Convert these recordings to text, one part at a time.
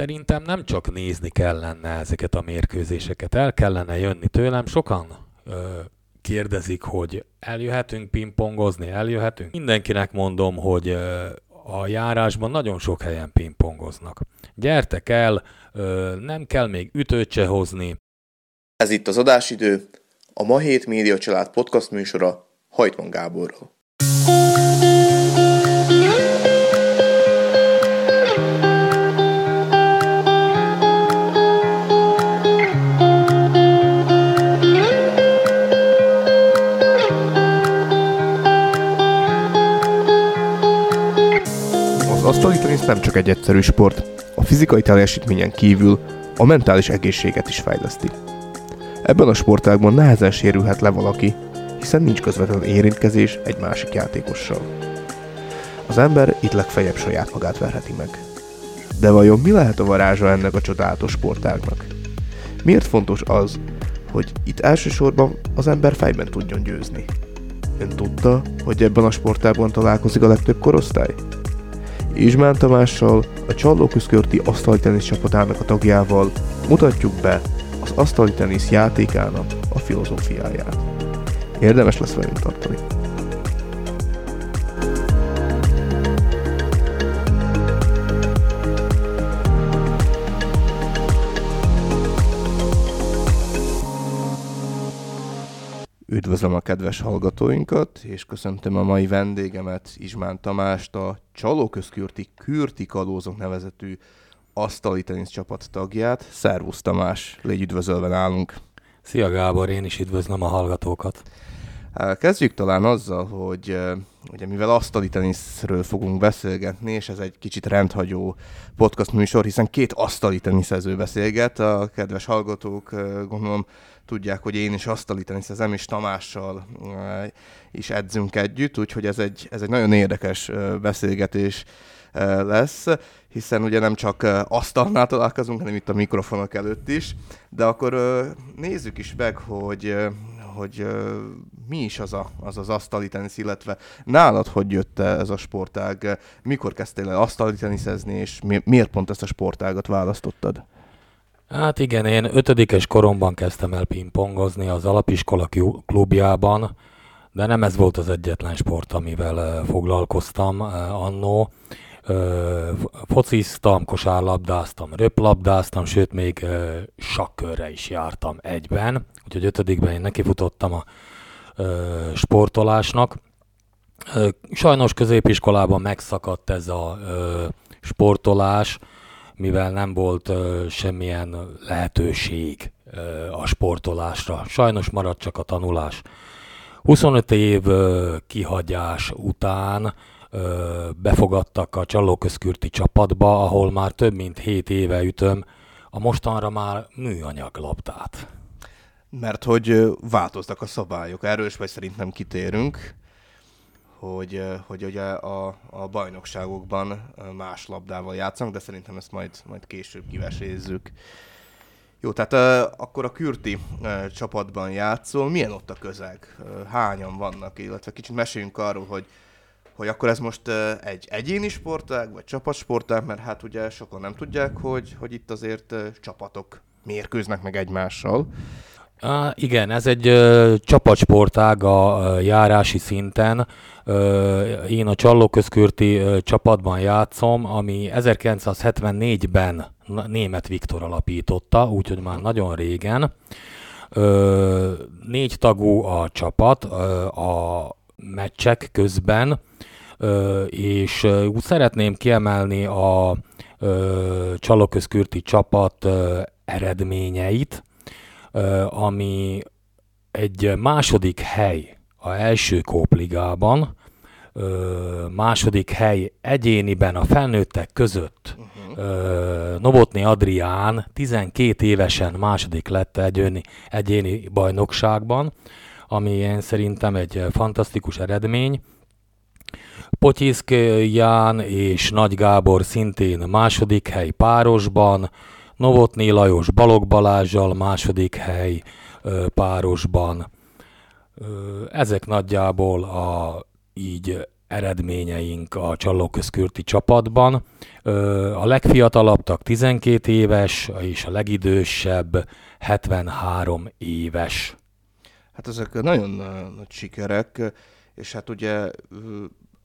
szerintem nem csak nézni kellene ezeket a mérkőzéseket, el kellene jönni tőlem. Sokan ö, kérdezik, hogy eljöhetünk pingpongozni, eljöhetünk. Mindenkinek mondom, hogy ö, a járásban nagyon sok helyen pingpongoznak. Gyertek el, ö, nem kell még ütőt se hozni. Ez itt az adásidő, a Ma Hét Média Család podcast műsora Hajtman Gáborral. Tenisz nem csak egy egyszerű sport, a fizikai teljesítményen kívül a mentális egészséget is fejleszti. Ebben a sportágban nehezen sérülhet le valaki, hiszen nincs közvetlen érintkezés egy másik játékossal. Az ember itt legfeljebb saját magát verheti meg. De vajon mi lehet a varázsa ennek a csodálatos sportágnak? Miért fontos az, hogy itt elsősorban az ember fejben tudjon győzni? Ön tudta, hogy ebben a sportágban találkozik a legtöbb korosztály? Izsmán Tamással, a Csallóközkörti asztali tenisz csapatának a tagjával mutatjuk be az asztali tenisz játékának a filozófiáját. Érdemes lesz velünk tartani. Üdvözlöm a kedves hallgatóinkat, és köszöntöm a mai vendégemet, Izsmán Tamást, a Csalóközkürti Kürti Kalózok nevezetű asztali tenisz csapat tagját. Szervusz Tamás, légy üdvözölve nálunk. Szia Gábor, én is üdvözlöm a hallgatókat. Kezdjük talán azzal, hogy ugye mivel asztali teniszről fogunk beszélgetni, és ez egy kicsit rendhagyó podcast műsor, hiszen két asztali teniszező beszélget. A kedves hallgatók gondolom tudják, hogy én is asztali teniszezem, és Tamással eh, is edzünk együtt, úgyhogy ez egy, ez egy nagyon érdekes eh, beszélgetés eh, lesz, hiszen ugye nem csak asztalnál találkozunk, hanem itt a mikrofonok előtt is, de akkor nézzük is meg, hogy hogy mi is az, a, az az asztali tenisz, illetve nálad hogy jött ez a sportág, mikor kezdtél el asztali teniszezni, és mi, miért pont ezt a sportágat választottad? Hát igen, én ötödikes koromban kezdtem el pingpongozni az alapiskola klu- klubjában, de nem ez volt az egyetlen sport, amivel foglalkoztam annó. Fociztam, kosárlabdáztam, röplabdáztam, sőt még sakkörre is jártam egyben, úgyhogy ötödikben én nekifutottam a sportolásnak. Sajnos középiskolában megszakadt ez a sportolás, mivel nem volt uh, semmilyen lehetőség uh, a sportolásra. Sajnos maradt csak a tanulás. 25 év uh, kihagyás után ö, befogadtak a Csallóközkürti csapatba, ahol már több mint 7 éve ütöm a mostanra már műanyag labdát. Mert hogy ö, változtak a szabályok, erről is vagy szerintem kitérünk, hogy, hogy ugye a, a bajnokságokban más labdával játszanak, de szerintem ezt majd, majd később kivesézzük. Jó, tehát akkor a Kürti csapatban játszol, milyen ott a közeg? Hányan vannak, illetve kicsit meséljünk arról, hogy hogy akkor ez most egy egyéni sportág, vagy csapatsportág, mert hát ugye sokan nem tudják, hogy, hogy itt azért csapatok mérkőznek meg egymással. Uh, igen, ez egy uh, csapatsportág a uh, járási szinten. Uh, én a Csallóközkürti csapatban játszom, ami 1974-ben német Viktor alapította, úgyhogy már nagyon régen. Uh, négy tagú a csapat uh, a meccsek közben, uh, és uh, úgy szeretném kiemelni a uh, Csallóközkürti csapat uh, eredményeit, ami egy második hely a első kópligában, második hely egyéniben a felnőttek között. Uh, Novotny Adrián 12 évesen második lett egyéni, egyéni bajnokságban, ami én szerintem egy fantasztikus eredmény. Potyiszk Ján és Nagy Gábor szintén második hely párosban, Novotny Lajos Balog Balázsjal második hely párosban. Ezek nagyjából a így eredményeink a Csallóközkürti csapatban. A legfiatalabbak 12 éves, és a legidősebb 73 éves. Hát ezek nagyon nagy sikerek, és hát ugye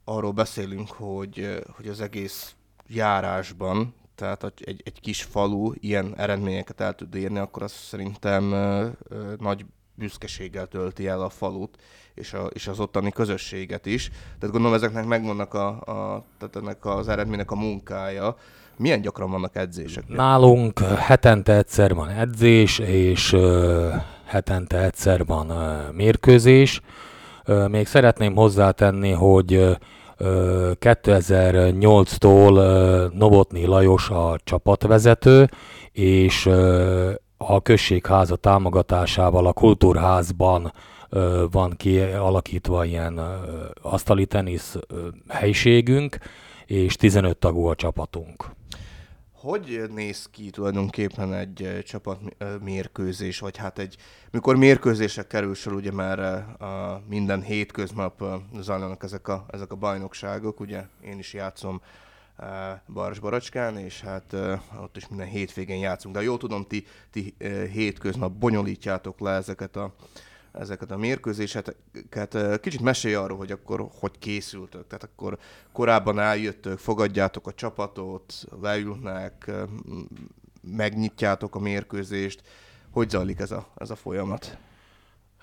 arról beszélünk, hogy, hogy az egész járásban, tehát egy, egy kis falu ilyen eredményeket el tud érni, akkor az szerintem ö, ö, nagy büszkeséggel tölti el a falut, és, a, és az ottani közösséget is. Tehát gondolom ezeknek megvannak a, a, tehát ennek az eredménynek a munkája. Milyen gyakran vannak edzések? Nálunk hetente egyszer van edzés, és ö, hetente egyszer van ö, mérkőzés. Ö, még szeretném hozzátenni, hogy 2008-tól Novotny Lajos a csapatvezető, és a községháza támogatásával a kultúrházban van kialakítva ilyen asztali tenisz helyiségünk, és 15 tagú a csapatunk. Hogy néz ki tulajdonképpen egy csapat mérkőzés, vagy hát egy, mikor mérkőzések kerül sor, ugye már a minden hétköznap zajlanak ezek a, ezek a bajnokságok, ugye én is játszom Baras Baracskán, és hát ott is minden hétvégén játszunk. De jól tudom, ti, ti hétköznap bonyolítjátok le ezeket a, ezeket a mérkőzéseket. Kicsit mesélj arról, hogy akkor hogy készültök. Tehát akkor korábban eljöttök, fogadjátok a csapatot, leülnek, megnyitjátok a mérkőzést. Hogy zajlik ez a, ez a folyamat?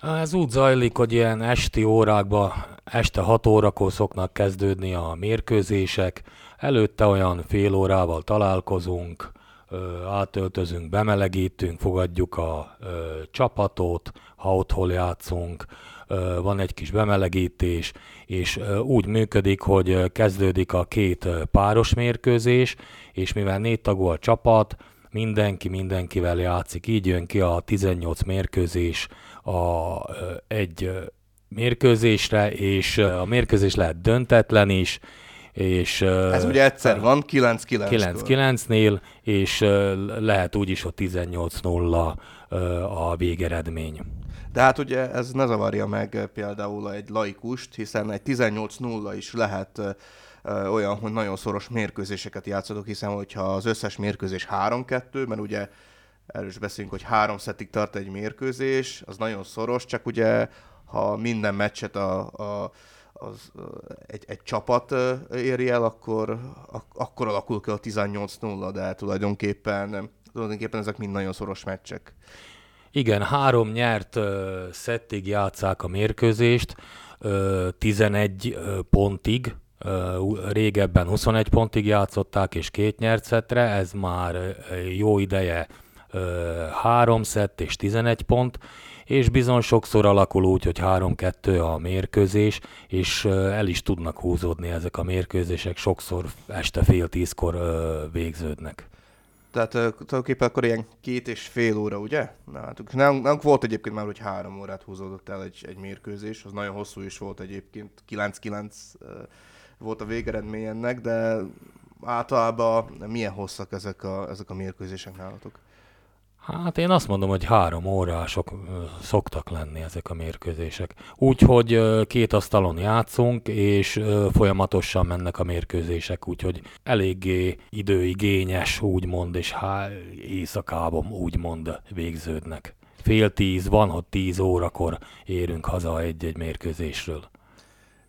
Ez úgy zajlik, hogy ilyen esti órákban, este 6 órakor szoknak kezdődni a mérkőzések, előtte olyan fél órával találkozunk, átöltözünk, bemelegítünk, fogadjuk a csapatot, ha otthon játszunk, van egy kis bemelegítés, és úgy működik, hogy kezdődik a két páros mérkőzés, és mivel négy tagú a csapat, mindenki mindenkivel játszik, így jön ki a 18 mérkőzés a, egy mérkőzésre, és a mérkőzés lehet döntetlen is, és, Ez ugye egyszer van, 9-9 9-9-nél, és lehet úgy is, hogy 18-0 a végeredmény. De hát ugye ez ne zavarja meg például egy laikust, hiszen egy 18-0 is lehet olyan, hogy nagyon szoros mérkőzéseket játszatok, hiszen hogyha az összes mérkőzés 3-2, mert ugye erről is beszélünk, hogy három szettig tart egy mérkőzés, az nagyon szoros, csak ugye ha minden meccset a, a az egy, egy csapat éri el, akkor, ak- akkor alakul ki a 18-0, de tulajdonképpen, tulajdonképpen ezek mind nagyon szoros meccsek. Igen, három nyert uh, szettig játszák a mérkőzést, uh, 11 uh, pontig, régebben 21 pontig játszották, és két nyert szettre, ez már jó ideje három szett és 11 pont, és bizony sokszor alakul úgy, hogy 3-2 a mérkőzés, és el is tudnak húzódni ezek a mérkőzések, sokszor este fél tízkor végződnek. Tehát tulajdonképpen akkor ilyen két és fél óra, ugye? Nálunk, nálunk volt egyébként már, hogy három órát húzódott el egy, egy mérkőzés, az nagyon hosszú is volt egyébként, 9-9 volt a végeredmény ennek, de általában milyen hosszak ezek a, ezek a mérkőzések nálatok? Hát én azt mondom, hogy három órások szoktak lenni ezek a mérkőzések. Úgyhogy két asztalon játszunk, és folyamatosan mennek a mérkőzések, úgyhogy eléggé időigényes, úgymond, és há, éjszakában úgymond végződnek. Fél tíz, van, hogy tíz órakor érünk haza egy-egy mérkőzésről.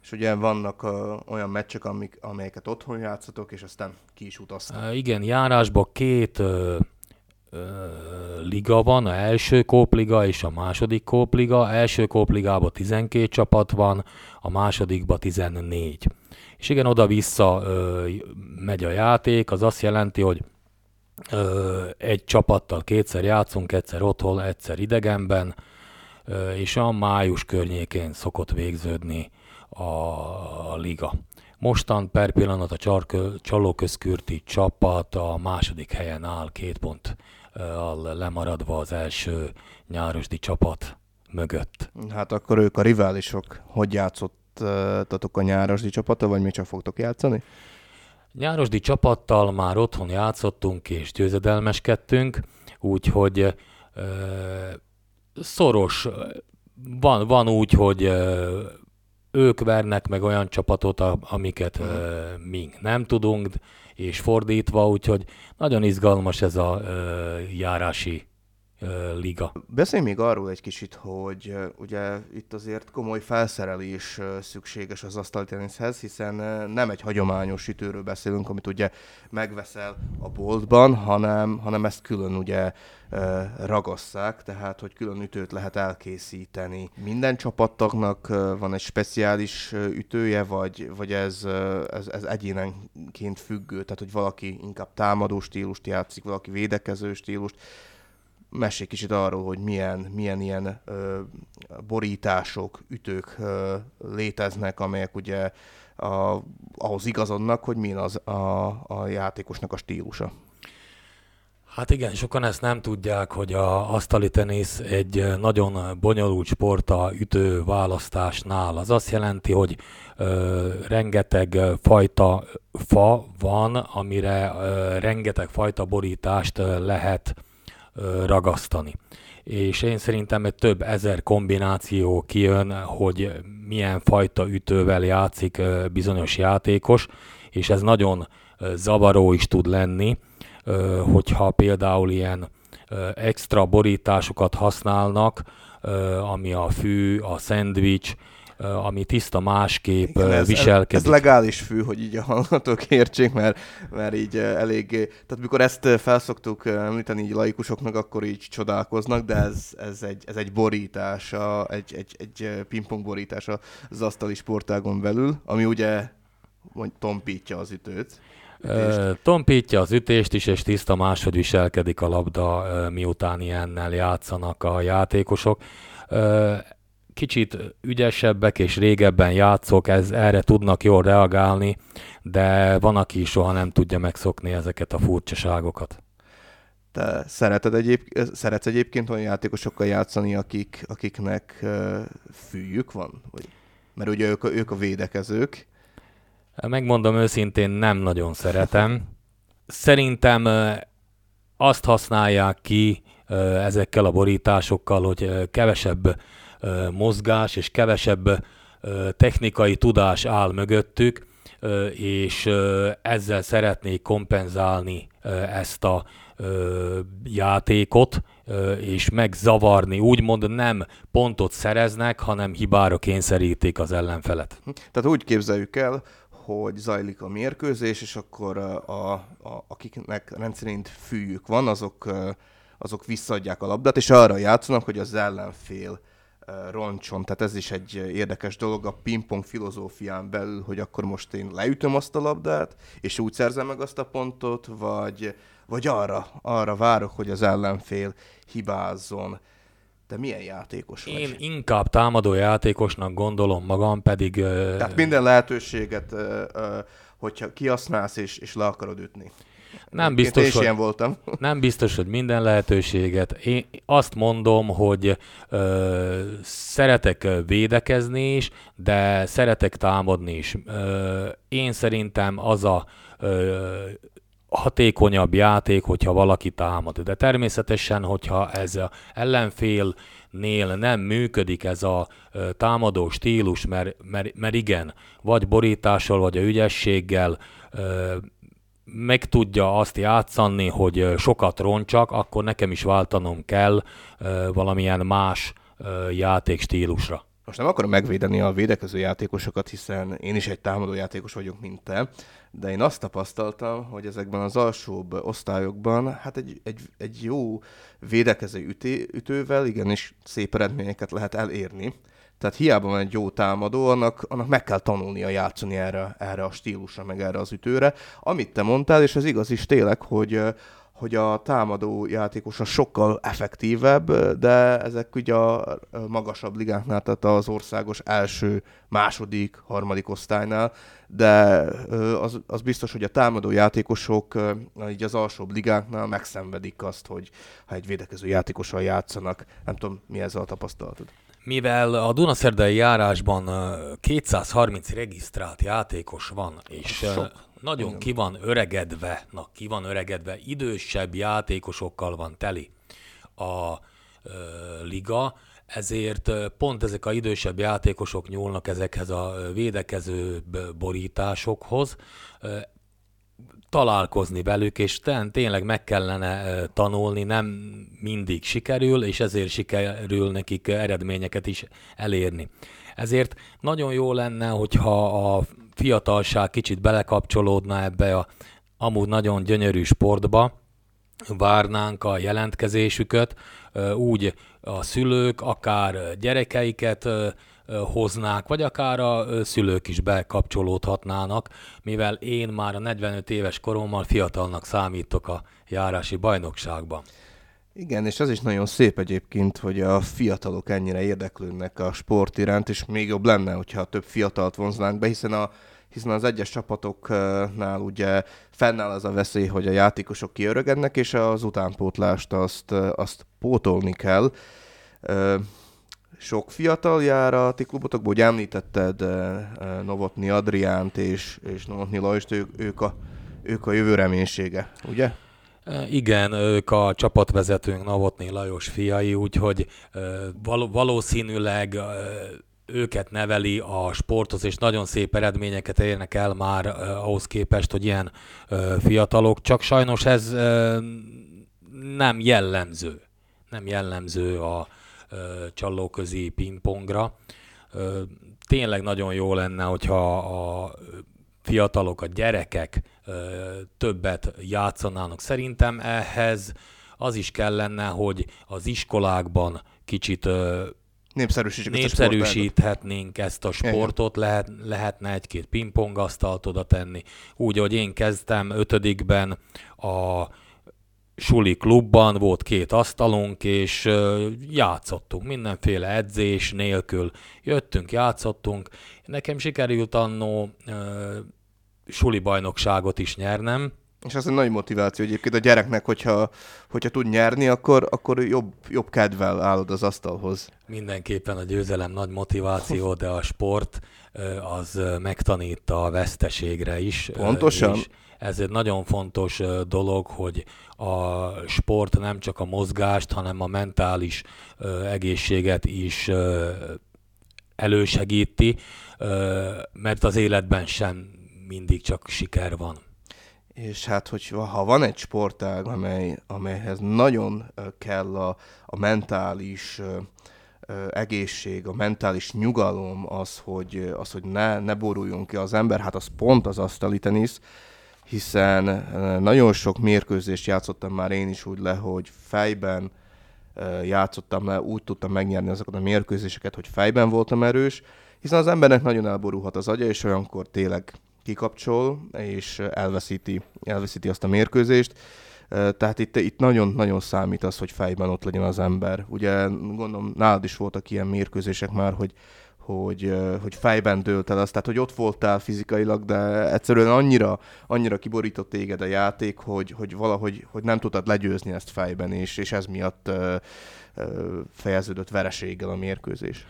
És ugye vannak uh, olyan meccsek, amik, amelyeket otthon játszatok, és aztán ki is utaztak. Igen, járásban két uh, liga van, a első kópliga és a második kópliga. Első kópligában 12 csapat van, a másodikban 14. És igen, oda-vissza ö, megy a játék, az azt jelenti, hogy ö, egy csapattal kétszer játszunk, egyszer otthon, egyszer idegenben, ö, és a május környékén szokott végződni a, a liga. Mostan per pillanat a csalóközkürti csapat a második helyen áll két pont lemaradva az első nyárosdi csapat mögött. Hát akkor ők a riválisok. Hogy játszottatok a nyárosdi csapata, vagy mi csak fogtok játszani? Nyárosdi csapattal már otthon játszottunk és győzedelmeskedtünk, úgyhogy ö, szoros, van, van úgy, hogy ö, ők vernek meg olyan csapatot, amiket uh, mink nem tudunk, és fordítva, úgyhogy nagyon izgalmas ez a járási liga. Beszélj még arról egy kicsit, hogy ugye itt azért komoly felszerelés szükséges az asztalteniszhez, hiszen nem egy hagyományos ütőről beszélünk, amit ugye megveszel a boltban, hanem, hanem ezt külön ugye ragasszák, tehát hogy külön ütőt lehet elkészíteni. Minden csapattagnak van egy speciális ütője, vagy, vagy ez, ez, ez egyénenként függő, tehát hogy valaki inkább támadó stílust játszik, valaki védekező stílust, mesélj kicsit arról, hogy milyen, milyen ilyen ö, borítások, ütők ö, léteznek, amelyek ugye a, ahhoz igazodnak, hogy milyen az a, a játékosnak a stílusa. Hát igen, sokan ezt nem tudják, hogy a asztali tenisz egy nagyon bonyolult sport a ütő választásnál. Az azt jelenti, hogy ö, rengeteg fajta fa van, amire ö, rengeteg fajta borítást lehet ragasztani. És én szerintem egy több ezer kombináció kijön, hogy milyen fajta ütővel játszik bizonyos játékos, és ez nagyon zavaró is tud lenni, hogyha például ilyen extra borításokat használnak, ami a fű, a szendvics, ami tiszta másképp Igen, ez, viselkedik. Ez, ez legális fű, hogy így a hallgatók értsék, mert, mert így elég, tehát mikor ezt felszoktuk említeni így laikusoknak, akkor így csodálkoznak, de ez, ez, egy, ez egy borítás, a, egy, egy, egy pingpong borítás az asztali sportágon belül, ami ugye mondj, tompítja az ütőt. Ütést. Tompítja az ütést is, és tiszta máshogy viselkedik a labda, miután ilyennel játszanak a játékosok kicsit ügyesebbek és régebben játszok, ez, erre tudnak jól reagálni, de van, aki soha nem tudja megszokni ezeket a furcsaságokat. Te szereted egyéb, szeretsz egyébként olyan játékosokkal játszani, akik, akiknek uh, fűjük van? Vagy, mert ugye ők, ők a védekezők. Megmondom őszintén, nem nagyon szeretem. Szerintem azt használják ki ezekkel a borításokkal, hogy kevesebb mozgás és kevesebb technikai tudás áll mögöttük, és ezzel szeretnék kompenzálni ezt a játékot, és megzavarni. Úgymond nem pontot szereznek, hanem hibára kényszerítik az ellenfelet. Tehát úgy képzeljük el, hogy zajlik a mérkőzés, és akkor a, a, akiknek rendszerint fűjük van, azok, azok visszaadják a labdát, és arra játszanak, hogy az ellenfél roncson. Tehát ez is egy érdekes dolog a pingpong filozófián belül, hogy akkor most én leütöm azt a labdát, és úgy szerzem meg azt a pontot, vagy, vagy arra, arra várok, hogy az ellenfél hibázzon. Te milyen játékos vagy? Én inkább támadó játékosnak gondolom magam, pedig... Tehát minden lehetőséget, hogyha kihasználsz és, és le akarod ütni. Nem biztos, hogy, ilyen voltam. Nem biztos, hogy minden lehetőséget. Én azt mondom, hogy ö, szeretek védekezni is, de szeretek támadni is. Ö, én szerintem az a ö, hatékonyabb játék, hogyha valaki támad. De természetesen, hogyha ez a ellenfélnél nem működik ez a támadó stílus, mert, mert, mert igen, vagy borítással, vagy a ügyességgel meg tudja azt játszani, hogy sokat roncsak, akkor nekem is váltanom kell valamilyen más játékstílusra. Most nem akarom megvédeni a védekező játékosokat, hiszen én is egy támadó játékos vagyok, mint te, de én azt tapasztaltam, hogy ezekben az alsóbb osztályokban hát egy, egy, egy jó védekező ütővel igenis szép eredményeket lehet elérni. Tehát hiába van egy jó támadó, annak, annak meg kell tanulnia játszani erre, erre a stílusra, meg erre az ütőre. Amit te mondtál, és ez igaz is tényleg, hogy, hogy a támadó játékos a sokkal effektívebb, de ezek ugye a magasabb ligáknál, tehát az országos első, második, harmadik osztálynál, de az, az biztos, hogy a támadó játékosok így az alsóbb ligáknál megszenvedik azt, hogy ha egy védekező játékossal játszanak, nem tudom, mi ez a tapasztalatod mivel a Dunaszerdai járásban 230 regisztrált játékos van, és Sok. nagyon Igen. ki van öregedve, na ki van öregedve, idősebb játékosokkal van teli a ö, liga, ezért pont ezek a idősebb játékosok nyúlnak ezekhez a védekező borításokhoz, találkozni velük, és tényleg meg kellene tanulni, nem mindig sikerül, és ezért sikerül nekik eredményeket is elérni. Ezért nagyon jó lenne, hogyha a fiatalság kicsit belekapcsolódna ebbe a amúgy nagyon gyönyörű sportba, várnánk a jelentkezésüket, úgy a szülők, akár gyerekeiket hoznák, vagy akár a szülők is bekapcsolódhatnának, mivel én már a 45 éves korommal fiatalnak számítok a járási bajnokságban. Igen, és az is nagyon szép egyébként, hogy a fiatalok ennyire érdeklődnek a sport iránt, és még jobb lenne, hogyha több fiatalt vonznánk be, hiszen a hiszen az egyes csapatoknál ugye fennáll az a veszély, hogy a játékosok kiöregednek, és az utánpótlást azt, azt pótolni kell. Sok fiatal jár a ti klubotokból, hogy említetted Novotni Adriánt és, és Novotni Lajst, ők, ők, a, ők a jövő reménysége, ugye? Igen, ők a csapatvezetőnk Novotni Lajos fiai, úgyhogy valószínűleg őket neveli a sporthoz, és nagyon szép eredményeket érnek el már ahhoz képest, hogy ilyen fiatalok, csak sajnos ez nem jellemző. Nem jellemző a csallóközi pingpongra. Tényleg nagyon jó lenne, hogyha a fiatalok, a gyerekek többet játszanának. Szerintem ehhez az is kellene, hogy az iskolákban kicsit Népszerűsítsük Népszerűsíthetnénk ezt a sportot, lehet, lehetne egy-két pingpongasztalt oda tenni. Úgy, hogy én kezdtem ötödikben a suli klubban, volt két asztalunk, és játszottunk mindenféle edzés nélkül. Jöttünk, játszottunk. Nekem sikerült annó suli bajnokságot is nyernem, és az egy nagy motiváció egyébként a gyereknek, hogyha, hogyha tud nyerni, akkor, akkor jobb, jobb kedvel állod az asztalhoz. Mindenképpen a győzelem nagy motiváció, de a sport az megtanít a veszteségre is. Pontosan. És ez egy nagyon fontos dolog, hogy a sport nem csak a mozgást, hanem a mentális egészséget is elősegíti, mert az életben sem mindig csak siker van. És hát, hogy ha van egy sportág, amely, amelyhez nagyon kell a, a mentális egészség, a mentális nyugalom, az, hogy, az, hogy ne, ne boruljon ki az ember, hát az pont az asztali tenisz, hiszen nagyon sok mérkőzést játszottam már én is úgy le, hogy fejben játszottam le, úgy tudtam megnyerni azokat a mérkőzéseket, hogy fejben voltam erős, hiszen az embernek nagyon elborulhat az agya, és olyankor tényleg kikapcsol, és elveszíti, elveszíti azt a mérkőzést. Tehát itt, itt nagyon-nagyon számít az, hogy fejben ott legyen az ember. Ugye gondolom nálad is voltak ilyen mérkőzések már, hogy, hogy, hogy fejben dőlt el az, tehát hogy ott voltál fizikailag, de egyszerűen annyira, annyira kiborított téged a játék, hogy, hogy valahogy hogy nem tudtad legyőzni ezt fejben, és, és ez miatt fejeződött vereséggel a mérkőzés.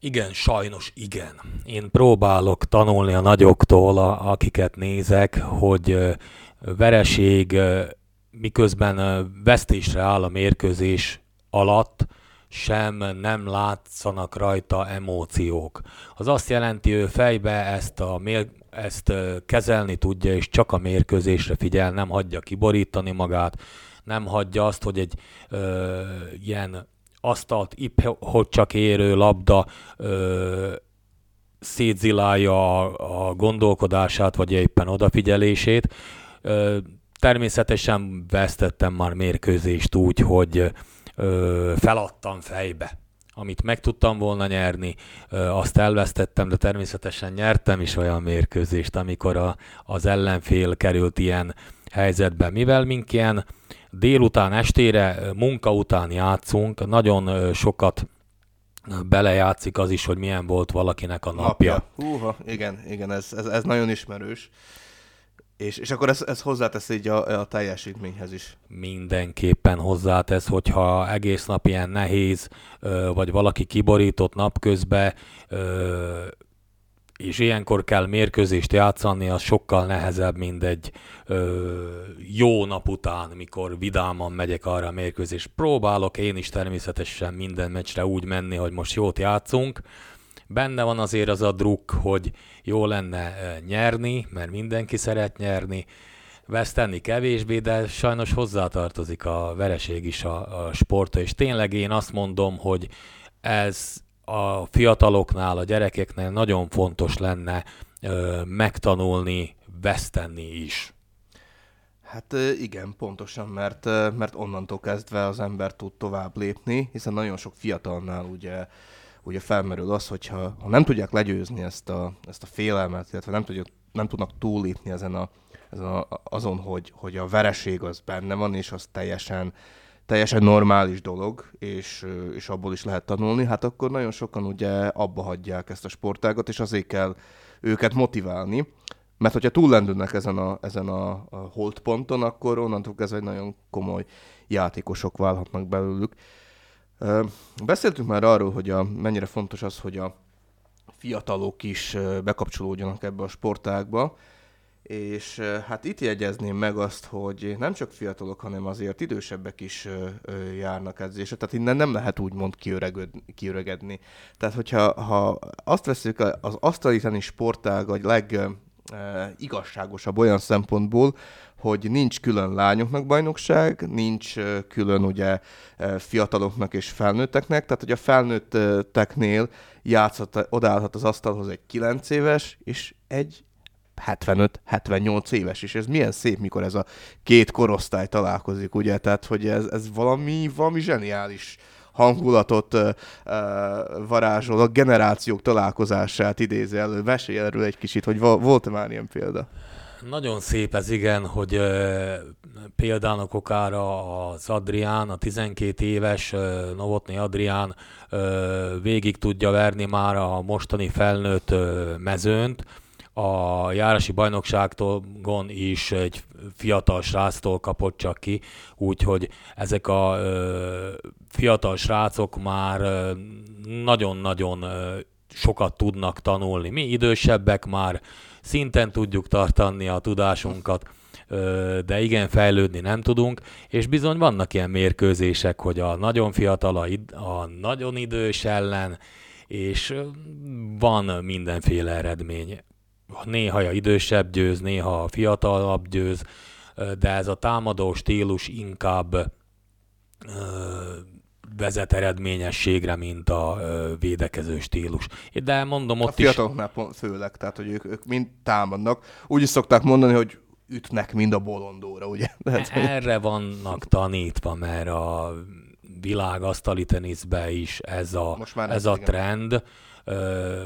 Igen, sajnos igen. Én próbálok tanulni a nagyoktól, a, akiket nézek, hogy vereség miközben vesztésre áll a mérkőzés alatt, sem nem látszanak rajta emóciók. Az azt jelenti, ő fejbe ezt, a ezt kezelni tudja, és csak a mérkőzésre figyel, nem hagyja kiborítani magát, nem hagyja azt, hogy egy ö, ilyen asztalt ipp, hogy csak érő labda ö, szétzilálja a, a gondolkodását, vagy éppen odafigyelését. Ö, természetesen vesztettem már mérkőzést úgy, hogy ö, feladtam fejbe amit meg tudtam volna nyerni, azt elvesztettem, de természetesen nyertem is olyan mérkőzést, amikor a, az ellenfél került ilyen helyzetbe. Mivel mink ilyen délután, estére, munka után játszunk, nagyon sokat belejátszik az is, hogy milyen volt valakinek a napja. napja. Húha, igen, igen, ez, ez, ez nagyon ismerős. És, és akkor ez, ez hozzátesz így a, a teljesítményhez is. Mindenképpen hozzátesz, hogyha egész nap ilyen nehéz, vagy valaki kiborított napközben, és ilyenkor kell mérkőzést játszani, az sokkal nehezebb, mint egy jó nap után, mikor vidáman megyek arra a mérkőzést. Próbálok én is természetesen minden meccsre úgy menni, hogy most jót játszunk. Benne van azért az a druk, hogy jó lenne nyerni, mert mindenki szeret nyerni, veszteni kevésbé, de sajnos hozzátartozik a vereség is a, a sportra, és tényleg én azt mondom, hogy ez a fiataloknál, a gyerekeknél nagyon fontos lenne ö, megtanulni, veszteni is. Hát igen, pontosan, mert, mert onnantól kezdve az ember tud tovább lépni, hiszen nagyon sok fiatalnál ugye, ugye felmerül az, hogyha ha nem tudják legyőzni ezt a, ezt a félelmet, illetve nem, tudják, nem tudnak túllépni ezen, a, ezen a, azon, hogy, hogy a vereség az benne van, és az teljesen, teljesen normális dolog, és, és abból is lehet tanulni, hát akkor nagyon sokan ugye abba hagyják ezt a sportágot, és azért kell őket motiválni, mert hogyha túllendülnek ezen a, ezen a holdponton, akkor onnantól kezdve egy nagyon komoly játékosok válhatnak belőlük. Beszéltünk már arról, hogy a, mennyire fontos az, hogy a fiatalok is bekapcsolódjanak ebbe a sportágba, és hát itt jegyezném meg azt, hogy nem csak fiatalok, hanem azért idősebbek is járnak edzésre, tehát innen nem lehet úgymond kiöregedni. Tehát, hogyha ha azt veszük, az asztali tenis sportág a leg igazságosabb olyan szempontból, hogy nincs külön lányoknak bajnokság, nincs külön ugye fiataloknak és felnőtteknek, tehát hogy a felnőtteknél játszhat, odállhat az asztalhoz egy 9 éves és egy 75-78 éves, és ez milyen szép, mikor ez a két korosztály találkozik, ugye, tehát hogy ez, ez valami, valami zseniális hangulatot uh, varázsol, a generációk találkozását idézi elő. Mesélj erről egy kicsit, hogy volt-e már ilyen példa? Nagyon szép ez, igen, hogy uh, példának okára az Adrián, a 12 éves uh, Novotny Adrián uh, végig tudja verni már a mostani felnőtt uh, mezőnt, a járási bajnokságtól is egy fiatal sráctól kapott csak ki, úgyhogy ezek a ö, fiatal srácok már nagyon-nagyon sokat tudnak tanulni. Mi idősebbek már szinten tudjuk tartani a tudásunkat, de igen, fejlődni nem tudunk, és bizony vannak ilyen mérkőzések, hogy a nagyon fiatal a, nagyon idős ellen, és van mindenféle eredmény. Néha a idősebb győz, néha a fiatalabb győz, de ez a támadó stílus inkább vezet eredményességre, mint a védekező stílus. De mondom, ott a fiataloknál is... főleg, tehát hogy ők, ők mind támadnak. Úgy is szokták mondani, hogy ütnek mind a bolondóra, ugye? Tehát, Erre vannak tanítva, mert a világ asztali teniszbe is ez a, Most már ez a trend.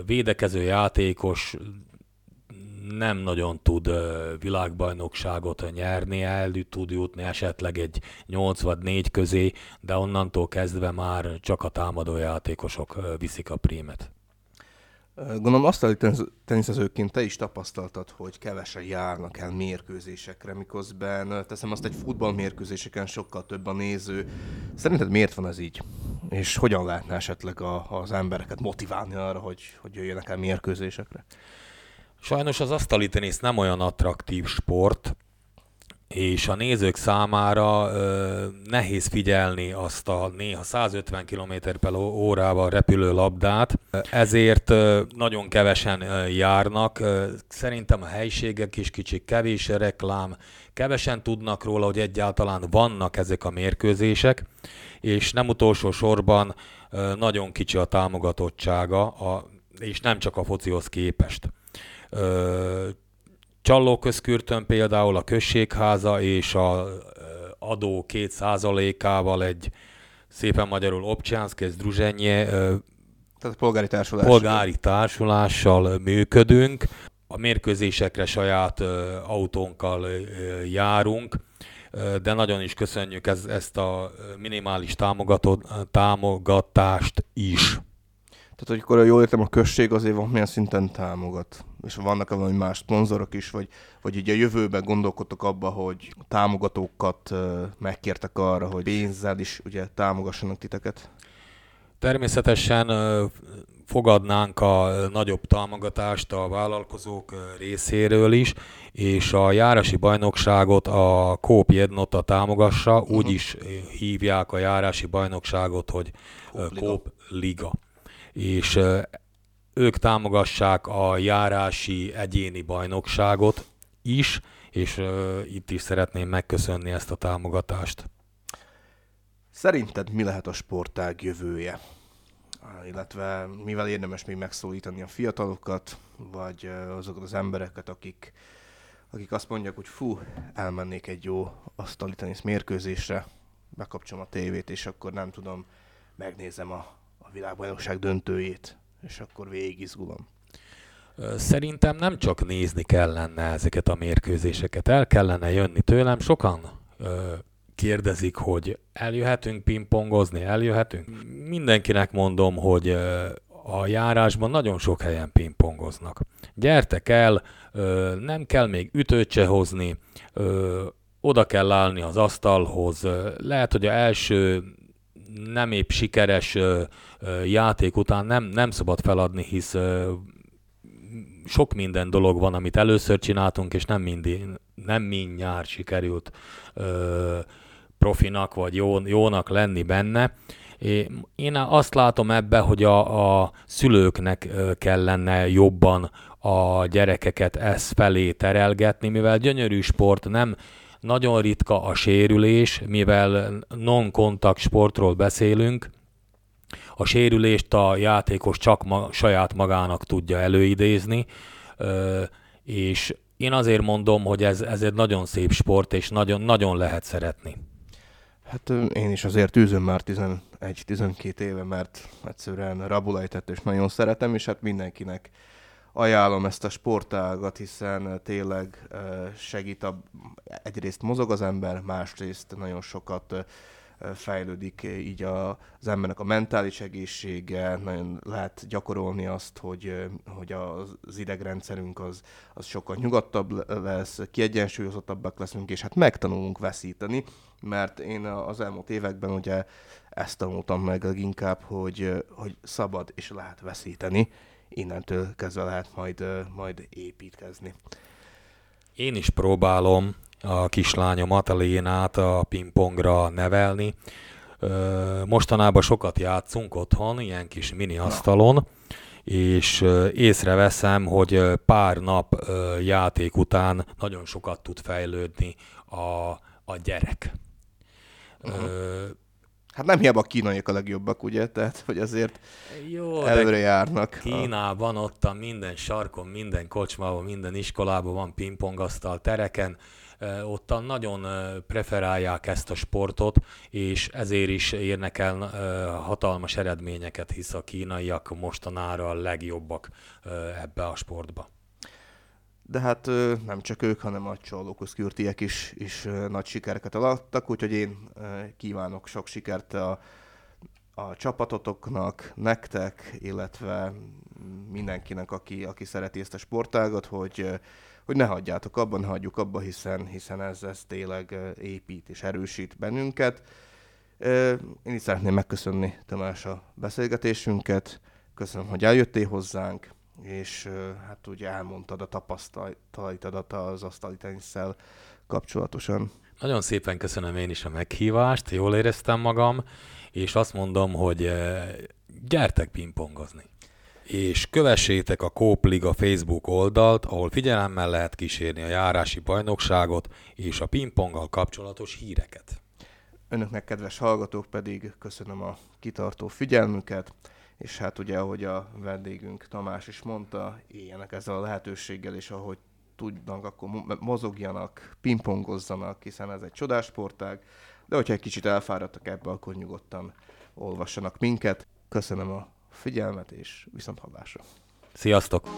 Védekező játékos nem nagyon tud világbajnokságot nyerni, el tud jutni esetleg egy 8 vagy 4 közé, de onnantól kezdve már csak a támadó játékosok viszik a prímet. Gondolom azt hogy teniszezőként te is tapasztaltad, hogy kevesen járnak el mérkőzésekre, miközben teszem azt egy futballmérkőzéseken sokkal több a néző. Szerinted miért van ez így? És hogyan lehetne esetleg a, az embereket motiválni arra, hogy, hogy jöjjenek el mérkőzésekre? Sajnos az asztali tenisz nem olyan attraktív sport, és a nézők számára ö, nehéz figyelni azt a néha 150 km per órával repülő labdát, ezért ö, nagyon kevesen ö, járnak. Szerintem a helyiségek is kicsit kevés reklám, kevesen tudnak róla, hogy egyáltalán vannak ezek a mérkőzések, és nem utolsó sorban ö, nagyon kicsi a támogatottsága, a, és nem csak a focihoz képest. Csalló közkürtön például a községháza és a adó két százalékával egy szépen magyarul Obcsánszke, Združenje, tehát polgári társulás. polgári társulással működünk. A mérkőzésekre saját autónkkal járunk, de nagyon is köszönjük ez, ezt a minimális támogatást is. Tehát, hogy akkor jól értem, a község azért milyen szinten támogat. És vannak-e valami más szponzorok is, vagy, vagy így a jövőben gondolkodtok abba, hogy támogatókat megkértek arra, hogy pénzzel is ugye támogassanak titeket? Természetesen fogadnánk a nagyobb támogatást a vállalkozók részéről is, és a járási bajnokságot a Kóp Jednota támogassa, uh-huh. úgy is hívják a járási bajnokságot, hogy Kóp Liga. És ők támogassák a járási egyéni bajnokságot is, és itt is szeretném megköszönni ezt a támogatást. Szerinted mi lehet a sportág jövője? illetve mivel érdemes még megszólítani a fiatalokat, vagy azokat az embereket, akik, akik azt mondják, hogy fú, elmennék egy jó asztali tenisz mérkőzésre, bekapcsolom a tévét, és akkor nem tudom, megnézem a, világbajnokság döntőjét, és akkor végig izgulom. Szerintem nem csak nézni kellene ezeket a mérkőzéseket, el kellene jönni tőlem. Sokan kérdezik, hogy eljöhetünk pingpongozni, eljöhetünk. Mindenkinek mondom, hogy a járásban nagyon sok helyen pingpongoznak. Gyertek el, nem kell még ütőt se hozni, oda kell állni az asztalhoz. Lehet, hogy a első nem épp sikeres játék után nem, nem szabad feladni, hisz sok minden dolog van, amit először csináltunk, és nem, mindig, nem mindnyár sikerült profinak vagy jó, jónak lenni benne. Én azt látom ebbe, hogy a, a szülőknek kellene jobban a gyerekeket ez felé terelgetni, mivel gyönyörű sport nem nagyon ritka a sérülés, mivel non-kontakt sportról beszélünk, a sérülést a játékos csak ma, saját magának tudja előidézni, és én azért mondom, hogy ez, ez egy nagyon szép sport, és nagyon, nagyon lehet szeretni. Hát én is azért űzöm már 11-12 éve, mert egyszerűen rabulejtett és nagyon szeretem, és hát mindenkinek ajánlom ezt a sportágat, hiszen tényleg segít a, egyrészt mozog az ember, másrészt nagyon sokat fejlődik így az embernek a mentális egészsége, nagyon lehet gyakorolni azt, hogy, hogy az idegrendszerünk az, az sokkal nyugodtabb lesz, kiegyensúlyozottabbak leszünk, és hát megtanulunk veszíteni, mert én az elmúlt években ugye ezt tanultam meg leginkább, hogy, hogy szabad és lehet veszíteni, innentől kezdve lehet majd, majd építkezni. Én is próbálom a kislányomat, a Lénát a pingpongra nevelni. Mostanában sokat játszunk otthon, ilyen kis mini asztalon, és észreveszem, hogy pár nap játék után nagyon sokat tud fejlődni a, a gyerek. Uh-huh. Hát nem hiába a kínaiak a legjobbak, ugye? Tehát, hogy azért Jó, előre járnak. Kínában, ott a minden sarkon, minden kocsmában, minden iskolában van pingpongasztal, tereken, ottan nagyon preferálják ezt a sportot, és ezért is érnek el hatalmas eredményeket, hisz a kínaiak mostanára a legjobbak ebbe a sportba. De hát nem csak ők, hanem a csalókuszkürtiek is, is nagy sikereket alattak, úgyhogy én kívánok sok sikert a, a csapatotoknak, nektek, illetve mindenkinek, aki, aki szereti ezt a sportágat, hogy hogy ne hagyjátok abban, ne hagyjuk abba, hiszen, hiszen ez, ez tényleg épít és erősít bennünket. Én is szeretném megköszönni Tamás a beszélgetésünket, köszönöm, hogy eljöttél hozzánk, és hát ugye elmondtad a tapasztalatodat az asztali tenisszel kapcsolatosan. Nagyon szépen köszönöm én is a meghívást, jól éreztem magam, és azt mondom, hogy gyertek pingpongozni és kövessétek a Kópliga Facebook oldalt, ahol figyelemmel lehet kísérni a járási bajnokságot és a pingponggal kapcsolatos híreket. Önöknek, kedves hallgatók, pedig köszönöm a kitartó figyelmüket, és hát ugye, ahogy a vendégünk Tamás is mondta, éljenek ezzel a lehetőséggel, és ahogy tudnak, akkor mozogjanak, pingpongozzanak, hiszen ez egy csodásportág, de hogyha egy kicsit elfáradtak ebbe, akkor nyugodtan olvassanak minket. Köszönöm a figyelmet, és viszont hallásra. Sziasztok!